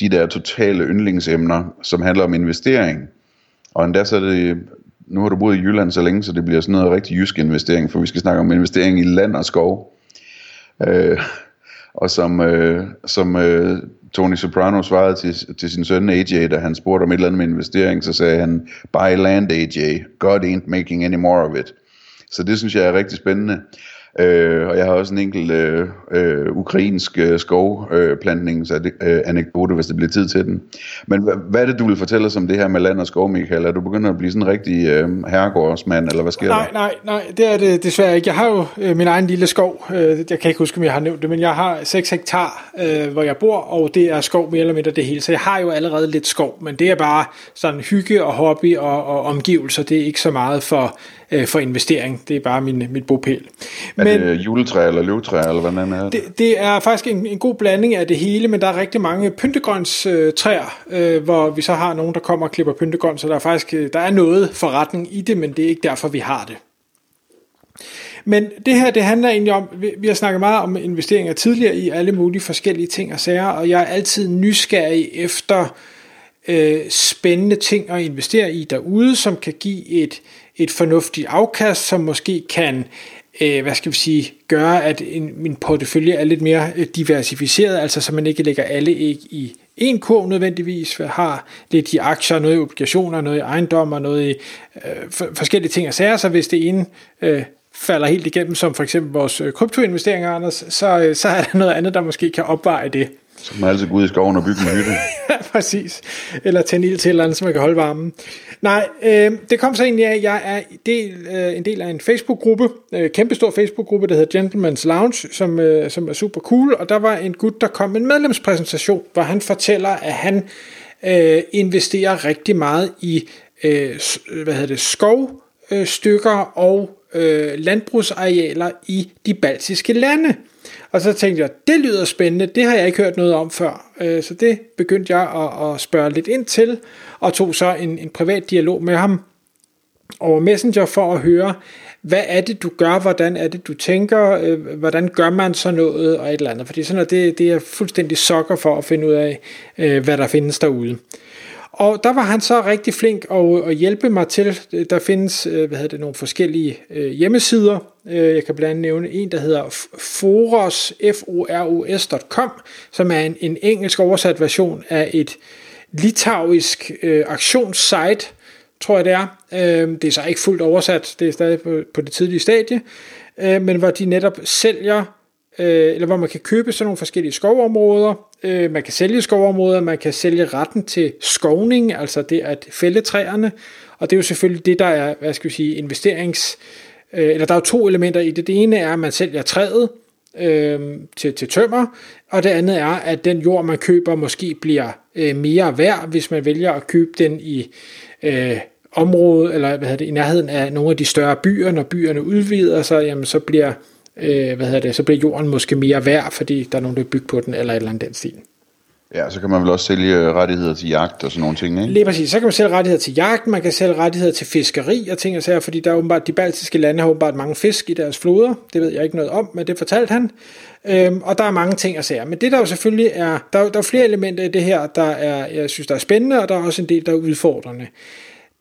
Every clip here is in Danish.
de der totale yndlingsemner, som handler om investering. Og endda så er det, nu har du boet i Jylland så længe, så det bliver sådan noget rigtig jysk investering, for vi skal snakke om investering i land og skov. Øh, og som, øh, som øh, Tony Soprano svarede til, til sin søn AJ, da han spurgte om et eller andet med investering, så sagde han, buy land AJ, God ain't making any more of it. Så det synes jeg er rigtig spændende. Øh, og jeg har også en enkelt øh, øh, ukrainsk øh, skovplantningsanekdote, øh, hvis det bliver tid til den. Men hvad, hvad er det, du vil fortælle os om det her med land og skov, Michael? Er du begyndt at blive sådan en rigtig øh, herregårdsmand, eller hvad sker nej, der? Nej, nej, det er det desværre ikke. Jeg har jo øh, min egen lille skov. Øh, jeg kan ikke huske, om jeg har nævnt det, men jeg har 6 hektar, øh, hvor jeg bor, og det er skov mere eller mindre det hele. Så jeg har jo allerede lidt skov, men det er bare sådan hygge og hobby og, og omgivelser. Det er ikke så meget for øh, for investering. Det er bare min, mit bopæl. Men, er det juletræ eller løvtræ, eller hvordan er det? det? Det er faktisk en, en god blanding af det hele, men der er rigtig mange pyntegrønstræer, øh, hvor vi så har nogen, der kommer og klipper pyntegrøn, så der er faktisk øh, der er noget forretning i det, men det er ikke derfor, vi har det. Men det her, det handler egentlig om, vi har snakket meget om investeringer tidligere i alle mulige forskellige ting og sager, og jeg er altid nysgerrig efter øh, spændende ting at investere i derude, som kan give et, et fornuftigt afkast, som måske kan øh, Øh, hvad skal vi sige, gøre, at en, min portefølje er lidt mere øh, diversificeret, altså så man ikke lægger alle æg i en kurv nødvendigvis, har lidt i aktier, noget i obligationer, noget i ejendom og noget i øh, for, forskellige ting og sager, så hvis det ene øh, falder helt igennem, som for eksempel vores øh, kryptoinvesteringer, Anders, så, så er der noget andet, der måske kan opveje det. Så man altid gå ud i skoven og bygge en hytte. ja, præcis. Eller tænde ild til et eller andet, så man kan holde varmen. Nej, øh, det kom så egentlig af, at jeg er del, øh, en del af en Facebook-gruppe, øh, kæmpestor Facebook-gruppe, der hedder Gentleman's Lounge, som, øh, som er super cool, og der var en gut, der kom med en medlemspræsentation, hvor han fortæller, at han øh, investerer rigtig meget i øh, hvad hedder det, skovstykker og øh, landbrugsarealer i de baltiske lande. Og så tænkte jeg, det lyder spændende, det har jeg ikke hørt noget om før. Øh, så det begyndte jeg at, at spørge lidt ind til, og tog så en, en privat dialog med ham over Messenger for at høre, hvad er det, du gør, hvordan er det, du tænker, øh, hvordan gør man så noget, og et eller andet. Fordi sådan noget, det, det er fuldstændig sokker for at finde ud af, øh, hvad der findes derude. Og der var han så rigtig flink at, at hjælpe mig til. Der findes øh, hvad hedder det, nogle forskellige øh, hjemmesider. Øh, jeg kan blandt andet nævne en, der hedder foros.com, som er en, en engelsk oversat version af et litauisk øh, aktionssite, tror jeg det er. det er så ikke fuldt oversat, det er stadig på, på det tidlige stadie, men hvor de netop sælger øh, eller hvor man kan købe sådan nogle forskellige skovområder. Øh, man kan sælge skovområder, man kan sælge retten til skovning, altså det at fælde træerne, og det er jo selvfølgelig det, der er, hvad skal vi sige, investerings... Øh, eller der er jo to elementer i det. Det ene er, at man sælger træet øh, til, til tømmer, og det andet er, at den jord, man køber, måske bliver øh, mere værd, hvis man vælger at købe den i... Øh, område, eller hvad hedder det, i nærheden af nogle af de større byer, når byerne udvider sig, jamen så bliver øh, hvad hedder det, så bliver jorden måske mere værd, fordi der er nogen, der bygger på den, eller et eller andet den stil. Ja, så kan man vel også sælge rettigheder til jagt og sådan nogle ting, ikke? Lige præcis. Så kan man sælge rettigheder til jagt, man kan sælge rettigheder til fiskeri og ting og sager, fordi der er åbenbart, de baltiske lande har åbenbart mange fisk i deres floder. Det ved jeg ikke noget om, men det fortalte han. Øhm, og der er mange ting at sige. Men det der jo selvfølgelig er, der, der er flere elementer i det her, der er, jeg synes, der er spændende, og der er også en del, der er udfordrende.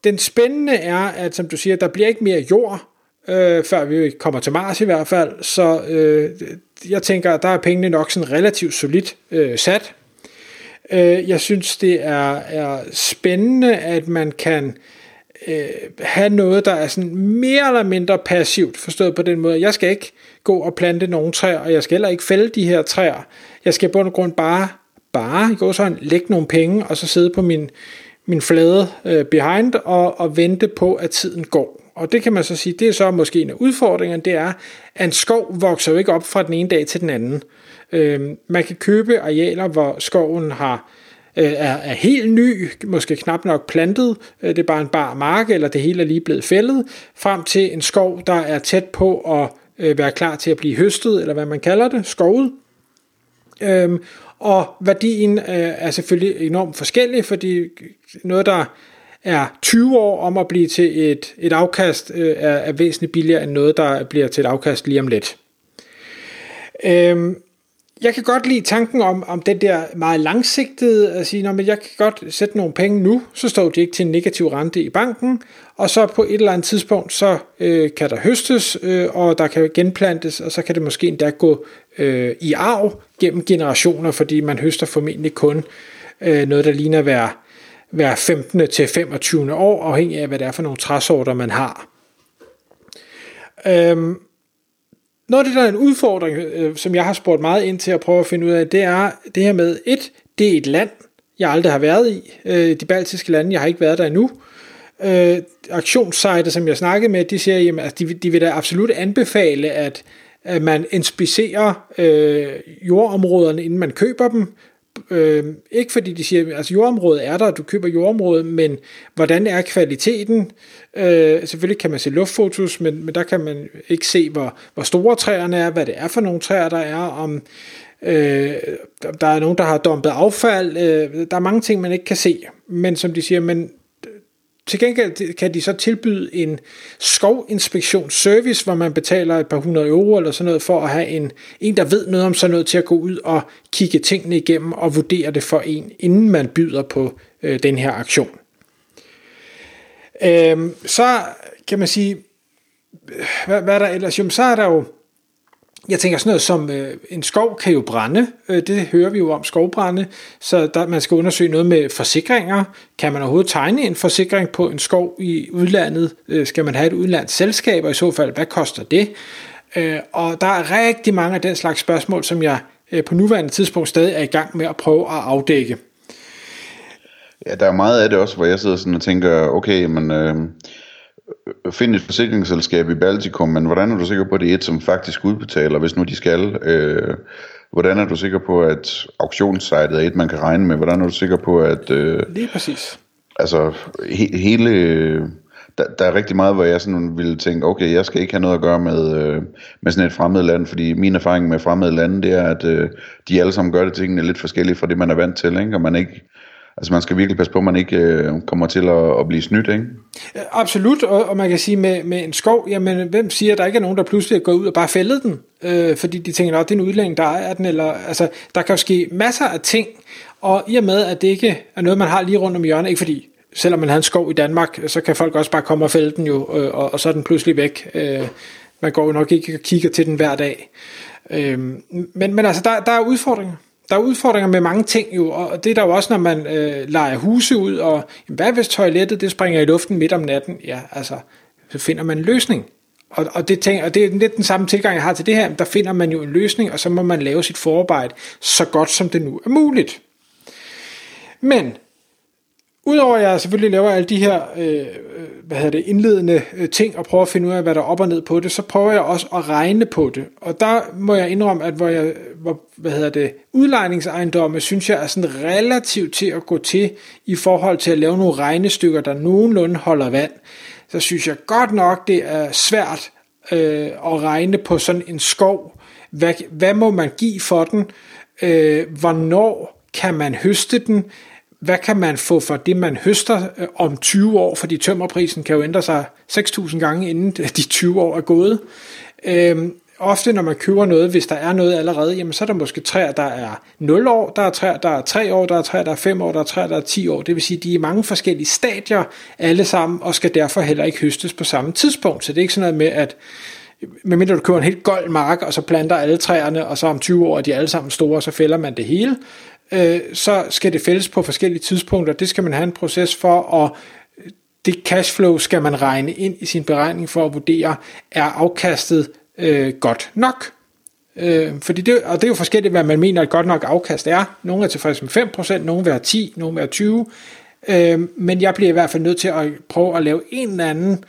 Den spændende er, at som du siger, der bliver ikke mere jord, øh, før vi kommer til Mars i hvert fald. Så øh, jeg tænker, at der er pengene nok sådan relativt solidt øh, sat. Øh, jeg synes, det er, er spændende, at man kan øh, have noget, der er sådan mere eller mindre passivt, forstået på den måde. Jeg skal ikke gå og plante nogle træer, og jeg skal heller ikke fælde de her træer. Jeg skal på en grund bare, bare gå sådan, lægge nogle penge, og så sidde på min, min flade øh, behind og, og vente på, at tiden går. Og det kan man så sige, det er så måske en af udfordringerne, det er, at en skov vokser jo ikke op fra den ene dag til den anden. Øh, man kan købe arealer, hvor skoven har øh, er, er helt ny, måske knap nok plantet, øh, det er bare en bar mark, eller det hele er lige blevet fældet, frem til en skov, der er tæt på at øh, være klar til at blive høstet, eller hvad man kalder det, skovet. Øhm, og værdien øh, er selvfølgelig enormt forskellig, fordi noget, der er 20 år om at blive til et, et afkast, øh, er, er væsentligt billigere end noget, der bliver til et afkast lige om lidt. Øhm, jeg kan godt lide tanken om, om den der meget langsigtede, at sige, men jeg kan godt sætte nogle penge nu, så står de ikke til en negativ rente i banken, og så på et eller andet tidspunkt, så øh, kan der høstes, øh, og der kan genplantes, og så kan det måske endda gå øh, i arv gennem generationer, fordi man høster formentlig kun øh, noget, der ligner være hver 15. til 25. år, afhængig af, hvad det er for nogle træsorter, man har. Øhm, noget af det, der er en udfordring, øh, som jeg har spurgt meget ind til at prøve at finde ud af, det er det her med, et, det er et land, jeg aldrig har været i. Øh, de baltiske lande, jeg har ikke været der endnu. Øh, aktionssejter, som jeg snakkede med, de siger, at altså, de, de vil da absolut anbefale, at, at man inspicerer øh, jordområderne, inden man køber dem, Øh, ikke fordi de siger, altså jordområdet er der, du køber jordområdet, men hvordan er kvaliteten? Øh, selvfølgelig kan man se luftfotos, men, men der kan man ikke se, hvor, hvor store træerne er, hvad det er for nogle træer, der er, om øh, der er nogen, der har dumpet affald. Øh, der er mange ting, man ikke kan se. Men som de siger, men til gengæld kan de så tilbyde en skovinspektionsservice, hvor man betaler et par hundrede euro eller sådan noget, for at have en, en, der ved noget om sådan noget, til at gå ud og kigge tingene igennem og vurdere det for en, inden man byder på øh, den her aktion. Øhm, så kan man sige, øh, hvad, hvad er der ellers? Jamen, så er der jo jeg tænker sådan noget som øh, en skov kan jo brænde, øh, det hører vi jo om skovbrænde, så der, man skal undersøge noget med forsikringer. Kan man overhovedet tegne en forsikring på en skov i udlandet? Øh, skal man have et udenlands selskab, og i så fald, hvad koster det? Øh, og der er rigtig mange af den slags spørgsmål, som jeg øh, på nuværende tidspunkt stadig er i gang med at prøve at afdække. Ja, der er meget af det også, hvor jeg sidder sådan og tænker, okay, men... Øh finde et forsikringsselskab i Baltikum, men hvordan er du sikker på, at det er et, som faktisk udbetaler, hvis nu de skal? Øh, hvordan er du sikker på, at auktionssitet er et, man kan regne med? Hvordan er du sikker på, at... Øh, Lige præcis. Altså, he, hele... Der, der er rigtig meget, hvor jeg sådan ville tænke, okay, jeg skal ikke have noget at gøre med, øh, med sådan et fremmed land, fordi min erfaring med fremmede lande, det er, at øh, de alle sammen gør det tingene lidt forskellige fra det, man er vant til, ikke? og man ikke Altså man skal virkelig passe på, at man ikke øh, kommer til at, at blive snydt, ikke? Øh, absolut, og, og man kan sige med, med en skov, jamen hvem siger, at der ikke er nogen, der pludselig går ud og bare fældet den, øh, fordi de tænker, at det er en udlænding, der ejer den, eller altså der kan jo ske masser af ting, og i og med, at det ikke er noget, man har lige rundt om hjørnet, ikke fordi selvom man har en skov i Danmark, så kan folk også bare komme og fælde den jo, øh, og, og så er den pludselig væk. Øh, man går jo nok ikke og kigger til den hver dag. Øh, men, men altså, der, der er udfordringer der er udfordringer med mange ting jo, og det er der jo også, når man øh, leger huse ud, og jamen, hvad hvis toilettet det springer i luften midt om natten? Ja, altså, så finder man en løsning. Og, og, det, tænker, og det er lidt den samme tilgang, jeg har til det her. Der finder man jo en løsning, og så må man lave sit forarbejde så godt, som det nu er muligt. Men Udover at jeg selvfølgelig laver alle de her øh, øh hvad hedder det, indledende øh, ting og prøver at finde ud af, hvad der er op og ned på det, så prøver jeg også at regne på det. Og der må jeg indrømme, at hvor jeg, hvor, hvad hedder det, udlejningsejendomme, synes jeg er sådan relativt til at gå til i forhold til at lave nogle regnestykker, der nogenlunde holder vand. Så synes jeg godt nok, det er svært øh, at regne på sådan en skov. Hvad, hvad må man give for den? Øh, hvornår kan man høste den? Hvad kan man få for det, man høster øh, om 20 år, fordi tømmerprisen kan jo ændre sig 6.000 gange, inden de 20 år er gået. Øhm, ofte når man køber noget, hvis der er noget allerede, jamen så er der måske træer, der er 0 år, der er træer, der er 3 år, der er træer, der er 5 år, der er træer, der er 10 år. Det vil sige, de er i mange forskellige stadier alle sammen, og skal derfor heller ikke høstes på samme tidspunkt. Så det er ikke sådan noget med, at medmindre du køber en helt gold mark, og så planter alle træerne, og så om 20 år er de alle sammen store, og så fælder man det hele øh, så skal det fældes på forskellige tidspunkter. Det skal man have en proces for, og det cashflow skal man regne ind i sin beregning for at vurdere, er afkastet øh, godt nok. Øh, fordi det, og det er jo forskelligt, hvad man mener, at godt nok afkast er. Nogle er tilfredse med 5%, nogle vil have 10, nogle vil have 20. Øh, men jeg bliver i hvert fald nødt til at prøve at lave en eller anden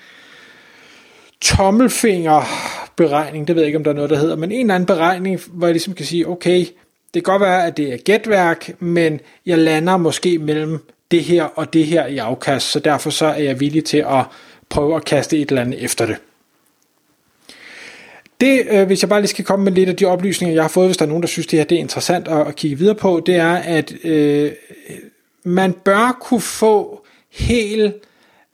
tommelfingerberegning, det ved jeg ikke, om der er noget, der hedder, men en eller anden beregning, hvor jeg ligesom kan sige, okay, det kan godt være, at det er gætværk, men jeg lander måske mellem det her og det her i afkast, så derfor så er jeg villig til at prøve at kaste et eller andet efter det. Det, øh, hvis jeg bare lige skal komme med lidt af de oplysninger, jeg har fået, hvis der er nogen, der synes, det her det er interessant at, at kigge videre på, det er, at øh, man bør kunne få helt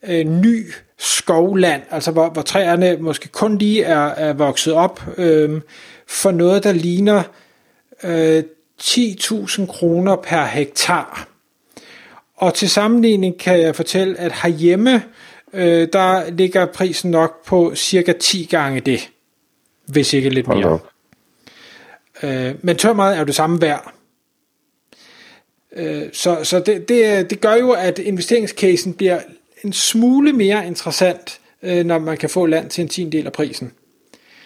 øh, ny skovland, altså hvor, hvor træerne måske kun lige er, er vokset op, øh, for noget, der ligner øh, 10.000 kroner per hektar. Og til sammenligning kan jeg fortælle, at herhjemme, øh, der ligger prisen nok på cirka 10 gange det, hvis ikke lidt mere. Øh, men tørmeret er jo det samme værd. Øh, så så det, det, det gør jo, at investeringscasen bliver en smule mere interessant, øh, når man kan få land til en tiendel del af prisen.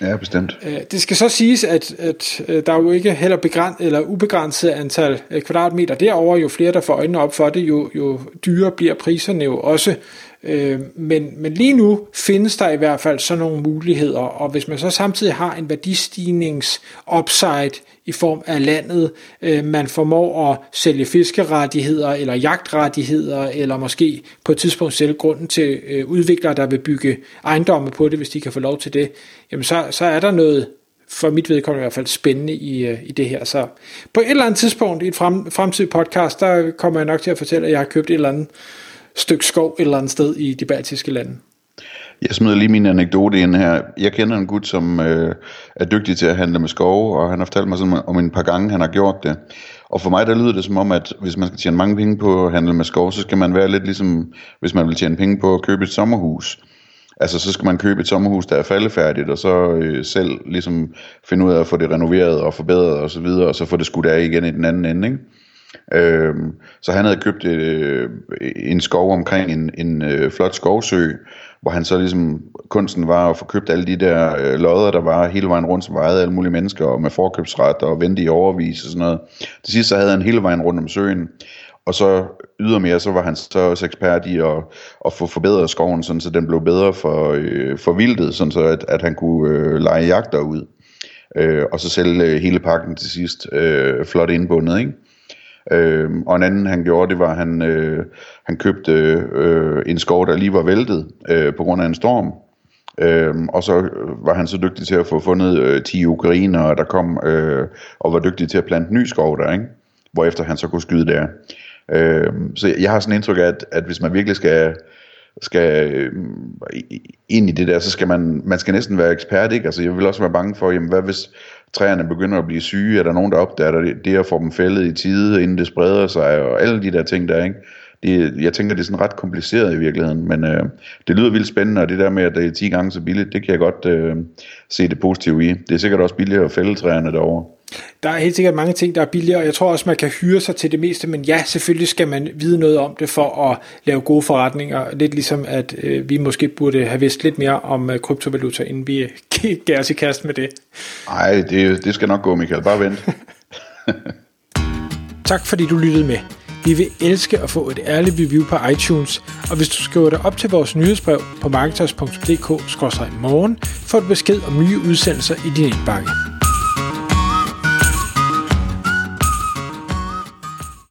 Ja, bestemt. Øh, det skal så siges, at, at øh, der er jo ikke heller begræn, eller ubegrænset antal øh, kvadratmeter derover. Jo flere der får øjnene op for det, jo, jo dyrere bliver priserne jo også. Øh, Men, men lige nu findes der i hvert fald sådan nogle muligheder, og hvis man så samtidig har en værdistignings upside i form af landet, øh, man formår at sælge fiskerettigheder eller jagtrettigheder, eller måske på et tidspunkt sælge grunden til øh, udviklere, der vil bygge ejendomme på det, hvis de kan få lov til det, jamen så, så er der noget, for mit vedkommende i hvert fald, spændende i, øh, i det her. Så på et eller andet tidspunkt i et frem, fremtidigt podcast, der kommer jeg nok til at fortælle, at jeg har købt et eller andet stykke skov et eller andet sted i de baltiske lande. Jeg smider lige min anekdote ind her. Jeg kender en gut, som øh, er dygtig til at handle med skove, og han har fortalt mig sådan om en par gange, han har gjort det. Og for mig der lyder det som om, at hvis man skal tjene mange penge på at handle med skov, så skal man være lidt ligesom, hvis man vil tjene penge på at købe et sommerhus. Altså så skal man købe et sommerhus, der er faldefærdigt, og så øh, selv ligesom finde ud af at få det renoveret og forbedret og så videre, og så få det skudt af igen i den anden ende, ikke? Øhm, så han havde købt øh, en skov omkring en, en øh, flot skovsø, hvor han så ligesom, kunsten var at få købt alle de der øh, lodder, der var hele vejen rundt, som vejede alle mulige mennesker, og med forkøbsret og vente i overvis og sådan noget. Til sidst så havde han hele vejen rundt om søen, og så ydermere, så var han så også ekspert i at, at få forbedret skoven, sådan, så den blev bedre for, øh, for vildtet, sådan så at, at han kunne øh, lege jagter ud. Øh, og så sælge øh, hele pakken til sidst, øh, flot indbundet, ikke? Øh, og en anden han gjorde, det var, at han, øh, han købte øh, en skov, der lige var væltet øh, på grund af en storm. Øh, og så øh, var han så dygtig til at få fundet øh, 10 ukrainer, der kom øh, og var dygtig til at plante ny skov der, ikke? hvorefter han så kunne skyde der. Øh, så jeg har sådan en indtryk af, at, at hvis man virkelig skal skal øh, ind i det der, så skal man, man skal næsten være ekspert, ikke? Altså jeg vil også være bange for, jamen hvad hvis træerne begynder at blive syge, er der nogen, der opdager det, det at få dem fældet i tide, inden det spreder sig, og alle de der ting der, ikke? Det, jeg tænker, det er sådan ret kompliceret i virkeligheden, men øh, det lyder vildt spændende, og det der med, at det er 10 gange så billigt, det kan jeg godt øh, se det positive i. Det er sikkert også billigere at fælde træerne derovre. Der er helt sikkert mange ting, der er billigere, og jeg tror også, man kan hyre sig til det meste, men ja, selvfølgelig skal man vide noget om det for at lave gode forretninger. Lidt ligesom, at øh, vi måske burde have vidst lidt mere om øh, kryptovaluta, inden vi gav os i kast med det. Nej, det, det skal nok gå, Michael. Bare vent. tak fordi du lyttede med. Vi vil elske at få et ærligt review på iTunes, og hvis du skriver dig op til vores nyhedsbrev på marketers.dk-morgen, får du besked om nye udsendelser i din indbakke.